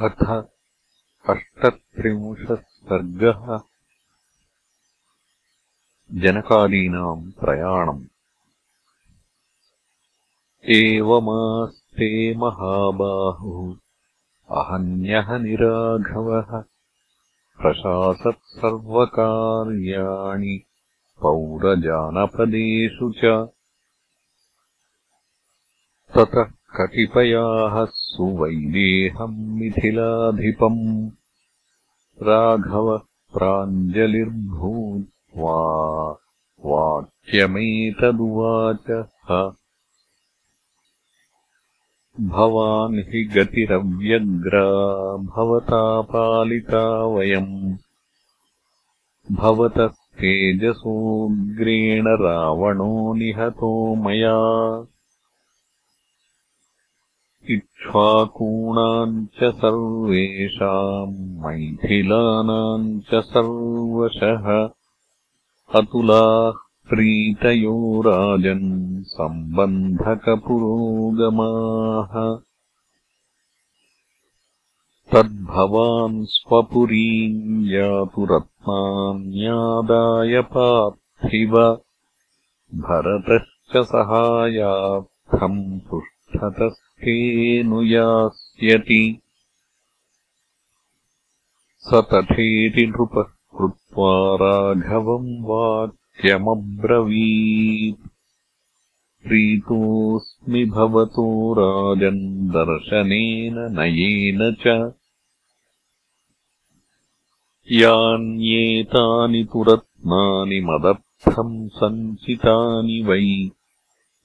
अथ अष्टत्रिंशः सर्गः जनकादीनाम् प्रयाणम्। एवमास्ते महाबाहुः अहन्यः निराघवः। प्रशासत्सर्वकार्याणि पौरजानपदेषु च। ततः कतिपयाः सुवैदेहम् मिथिलाधिपम्। राघव प्राञ्जलिर्भूत्वा वाक्यमेतदुवाचः भवान् हि गतिरव्यग्रा भवता पालिता वयम्। भवतस्तेजसोऽग्रेण रावणो निहतो मया इक्ष्वाकूणाम् च सर्वेषाम् मैथिलानाम् च सर्वशः। अतुलाः प्रीतयो राजन् सम्बन्धकपुरोगमाः। तद्भवान् स्वपुरीम् यातु रत्नान्यादाय पार्थिव। भरतश्च सहायार्थम् पृष्ठतः नुयास्यति स तथेति नृपः कृत्वा राघवम् वाक्यमब्रवीत् प्रीतोऽस्मि भवतो राजन् दर्शनेन नयेन च। यान्येतानि तु रत्नानि मदर्थम् सञ्चितानि वै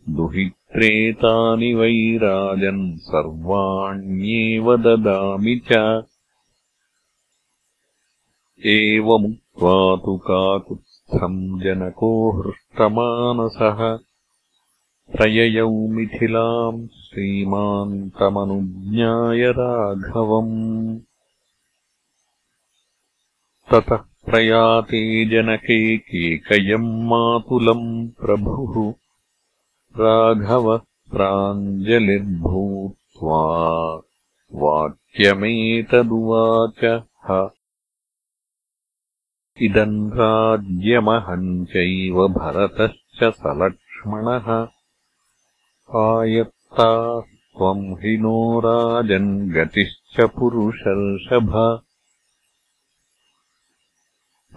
दुहित्रेतानि वै राजन् सर्वाण्येव ददामि च। एवमुक्त्वा तु काकुत्स्थम् जनको हृष्टमानसः। प्रययौ मिथिलाम् श्रीमान्तमनुज्ञाय राघवम्। ततः प्रयाते जनके केकयम् मातुलम् प्रभुः राघवः प्राञ्जलिर्भूत्वा वाक्यमेतदुवाचः। इदम् राज्यमहम् चैव भरतश्च सलक्ष्मणः। आयत्ता त्वम् हि नो राजन् गतिश्च पुरुषर्षभ।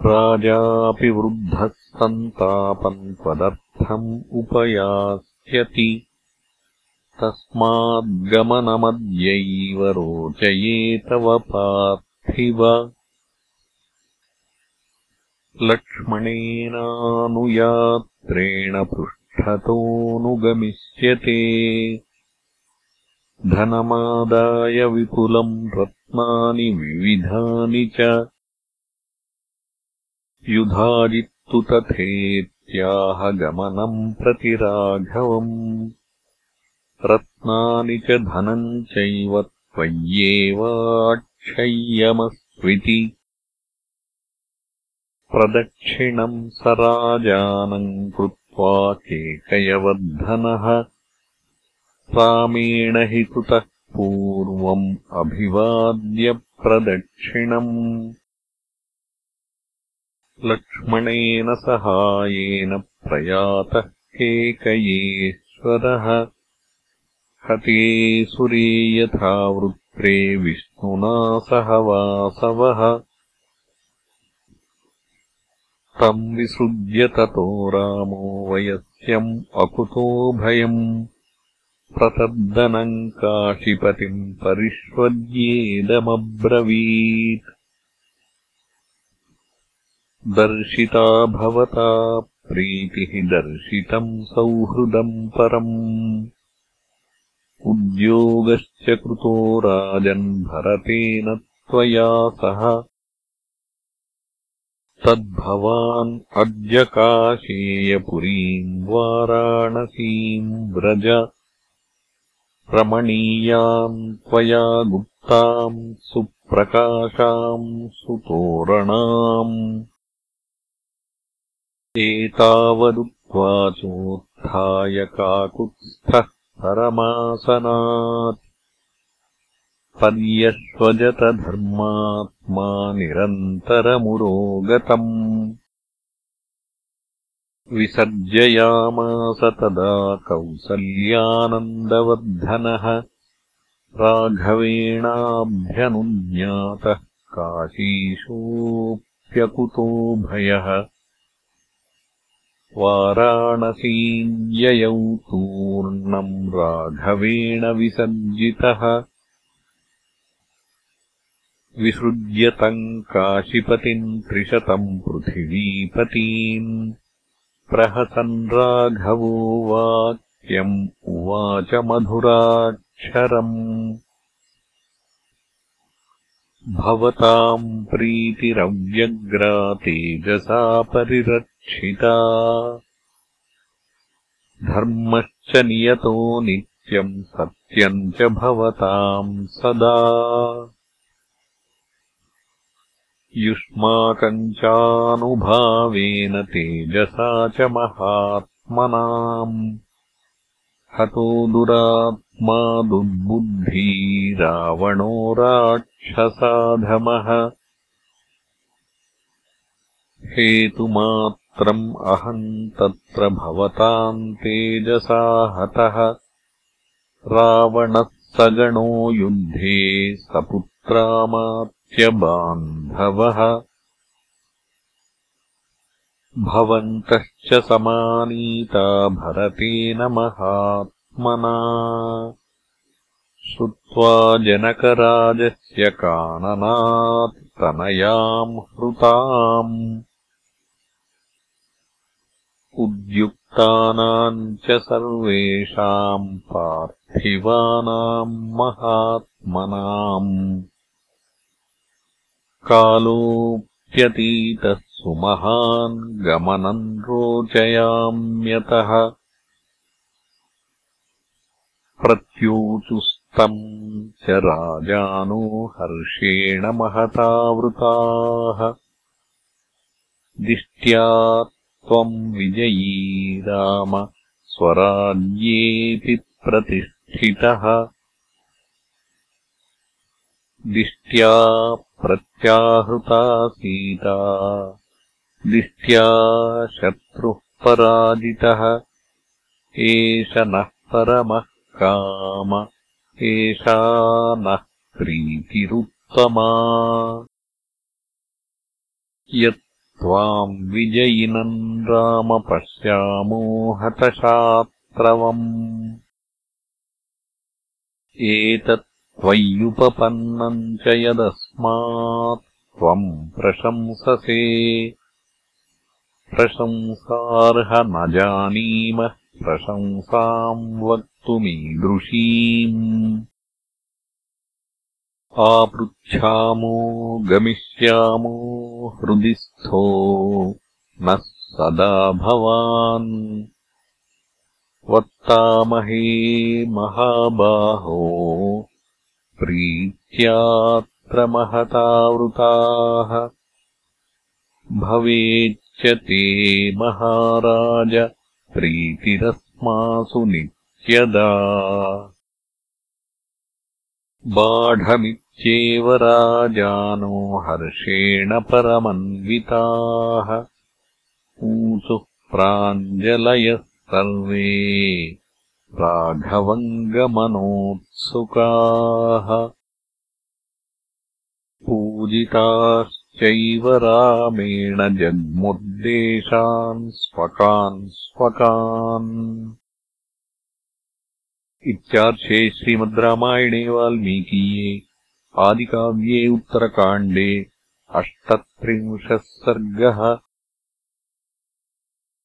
राजापि वृद्धः सन्तापम् त्वदर्थम् उपयास् तस्माद्गमनमद्यैव रोचये तव पार्थिव। लक्ष्मणेनानुयात्रेण पृष्ठतोऽनुगमिष्यते। धनमादाय विपुलम् रत्नानि विविधानि च। युधाजित्तु तथेत्याह गमनम् प्रति राघवम्। रत्नानि च धनम् चैव त्वय्येवाक्षय्यमस्त्विति। प्रदक्षिणम् स राजानम् कृत्वा केकयवर्धनः। रामेण हि कृतः पूर्वम् अभिवाद्यप्रदक्षिणम् लक्ष्मणेन सहायेन प्रयातः केकयेश्वरः। हते सुरे यथा वृत्रे विष्णुना सह वासवः। तम् विसृज्य ततो रामो वयस्यम् अकुतो भयम्। प्रतर्दनम् काशिपतिम् परिष्वद्येदमब्रवीत् दर्शिता भवता प्रीतिः दर्शितम् सौहृदम् परम्। उद्योगश्च कृतो राजन् भरतेन त्वया सह। तद्भवान् अद्य काशेयपुरीम् वाराणसीम् व्रज। रमणीयाम् त्वया गुप्ताम् सुप्रकाशाम् सुतोरणाम् एतावदुक्त्वा चोत्थाय काकुत्स्थः परमासनात् पर्यश्वजतधर्मात्मा निरन्तरमुरोगतम् विसर्जयामास तदा कौसल्यानन्दवर्धनः राघवेणाभ्यनुज्ञातः काशीशोऽप्यकुतो भयः वाराणसीञ्जयौ तूर्णम् राघवेण विसर्जितः। विसृज्यतम् काशिपतिम् त्रिशतम् पृथिवीपतीन् प्रहसन् राघवो वाक्यम् उवाच मधुराक्षरम् भवताम् प्रीतिरव्यग्रा तेजसा परिरक्षिता। धर्मश्च नियतो नित्यम् सत्यम् च भवताम् सदा। युष्माकम् चानुभावेन तेजसा च महात्मनाम् हतो दुरात्मा दुर्बुद्धि रावणो राक्षसाधमः। हेतुमात्रम् अहम् तत्र भवताम् तेजसा हतः। रावणः सगणो युद्धे सपुत्रामात्यबान्धवः भवन्तश्च समानीता भरतेन महात्मना श्रुत्वा जनकराजस्य काननात्तनयाम् हृताम्। उद्युक्तानाम् च सर्वेषाम् पार्थिवानाम् महात्मनाम् कालोऽप्यतीतः सुमहान् गमनम् रोचयाम्यतः। प्रत्यूचुस्तम् च राजानो हर्षेण महतावृताः। दिष्ट्या त्वम् विजयी राम स्वराज्येऽपि प्रतिष्ठितः दिष्ट्या प्रत्याहृता सीता। दिष्ट्या शत्रुः पराजितः। एष नः परमः काम। एषा नः प्रीतिरुत्तमा। यत्त्वाम् विजयिनम् राम पश्यामो हतशात्रवम् एतत् त्वय्युपपन्नम् च यदस्मात् त्वम् प्रशंससे। प्रशंसार्ह न जानीमः प्रशंसाम् वक्तुमीदृशीम्। आपृच्छामो गमिष्यामो हृदि स्थो नः सदा भवान्। वत्तामहे महाबाहो प्रीत्यात्र महतावृताः भवेच्च ते महाराज प्रीतिरस्मासु नित्यदा। बाढमित्येव राजानो हर्षेण परमन्विताः। ऊचुः प्राञ्जलयः सर्वे राघवङ्गमनोत्सुकाः पूजिताश्चैव रामेण जग्मुद्देशान् स्वकान् स्वकान्। इत्यार्षे श्रीमद् रामायणे वाल्मीकीये आदिकाव्ये उत्तरकाण्डे अष्टत्रिंशः सर्गः